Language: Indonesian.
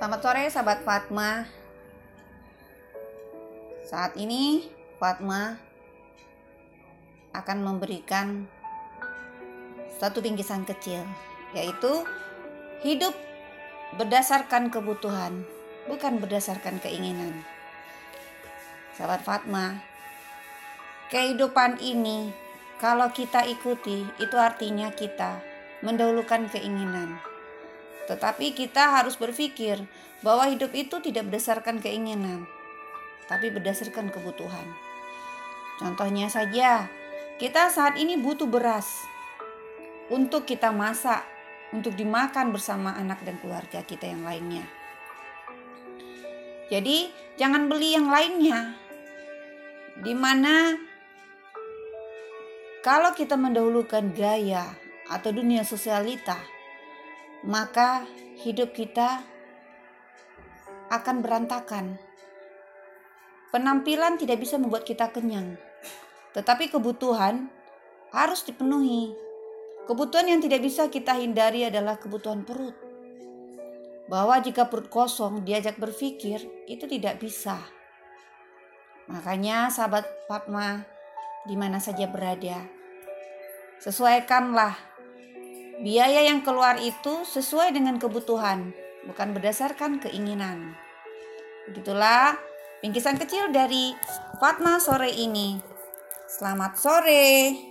Selamat sore sahabat Fatma. Saat ini Fatma akan memberikan satu bingkisan kecil yaitu hidup berdasarkan kebutuhan, bukan berdasarkan keinginan. Sahabat Fatma, kehidupan ini kalau kita ikuti itu artinya kita mendahulukan keinginan. Tetapi kita harus berpikir bahwa hidup itu tidak berdasarkan keinginan, tapi berdasarkan kebutuhan. Contohnya saja, kita saat ini butuh beras untuk kita masak, untuk dimakan bersama anak dan keluarga kita yang lainnya. Jadi, jangan beli yang lainnya, di mana kalau kita mendahulukan gaya atau dunia sosialita, maka hidup kita akan berantakan. Penampilan tidak bisa membuat kita kenyang, tetapi kebutuhan harus dipenuhi. Kebutuhan yang tidak bisa kita hindari adalah kebutuhan perut. Bahwa jika perut kosong diajak berpikir itu tidak bisa. Makanya sahabat Fatma di mana saja berada, sesuaikanlah biaya yang keluar itu sesuai dengan kebutuhan, bukan berdasarkan keinginan. Begitulah bingkisan kecil dari Fatma sore ini. Selamat sore.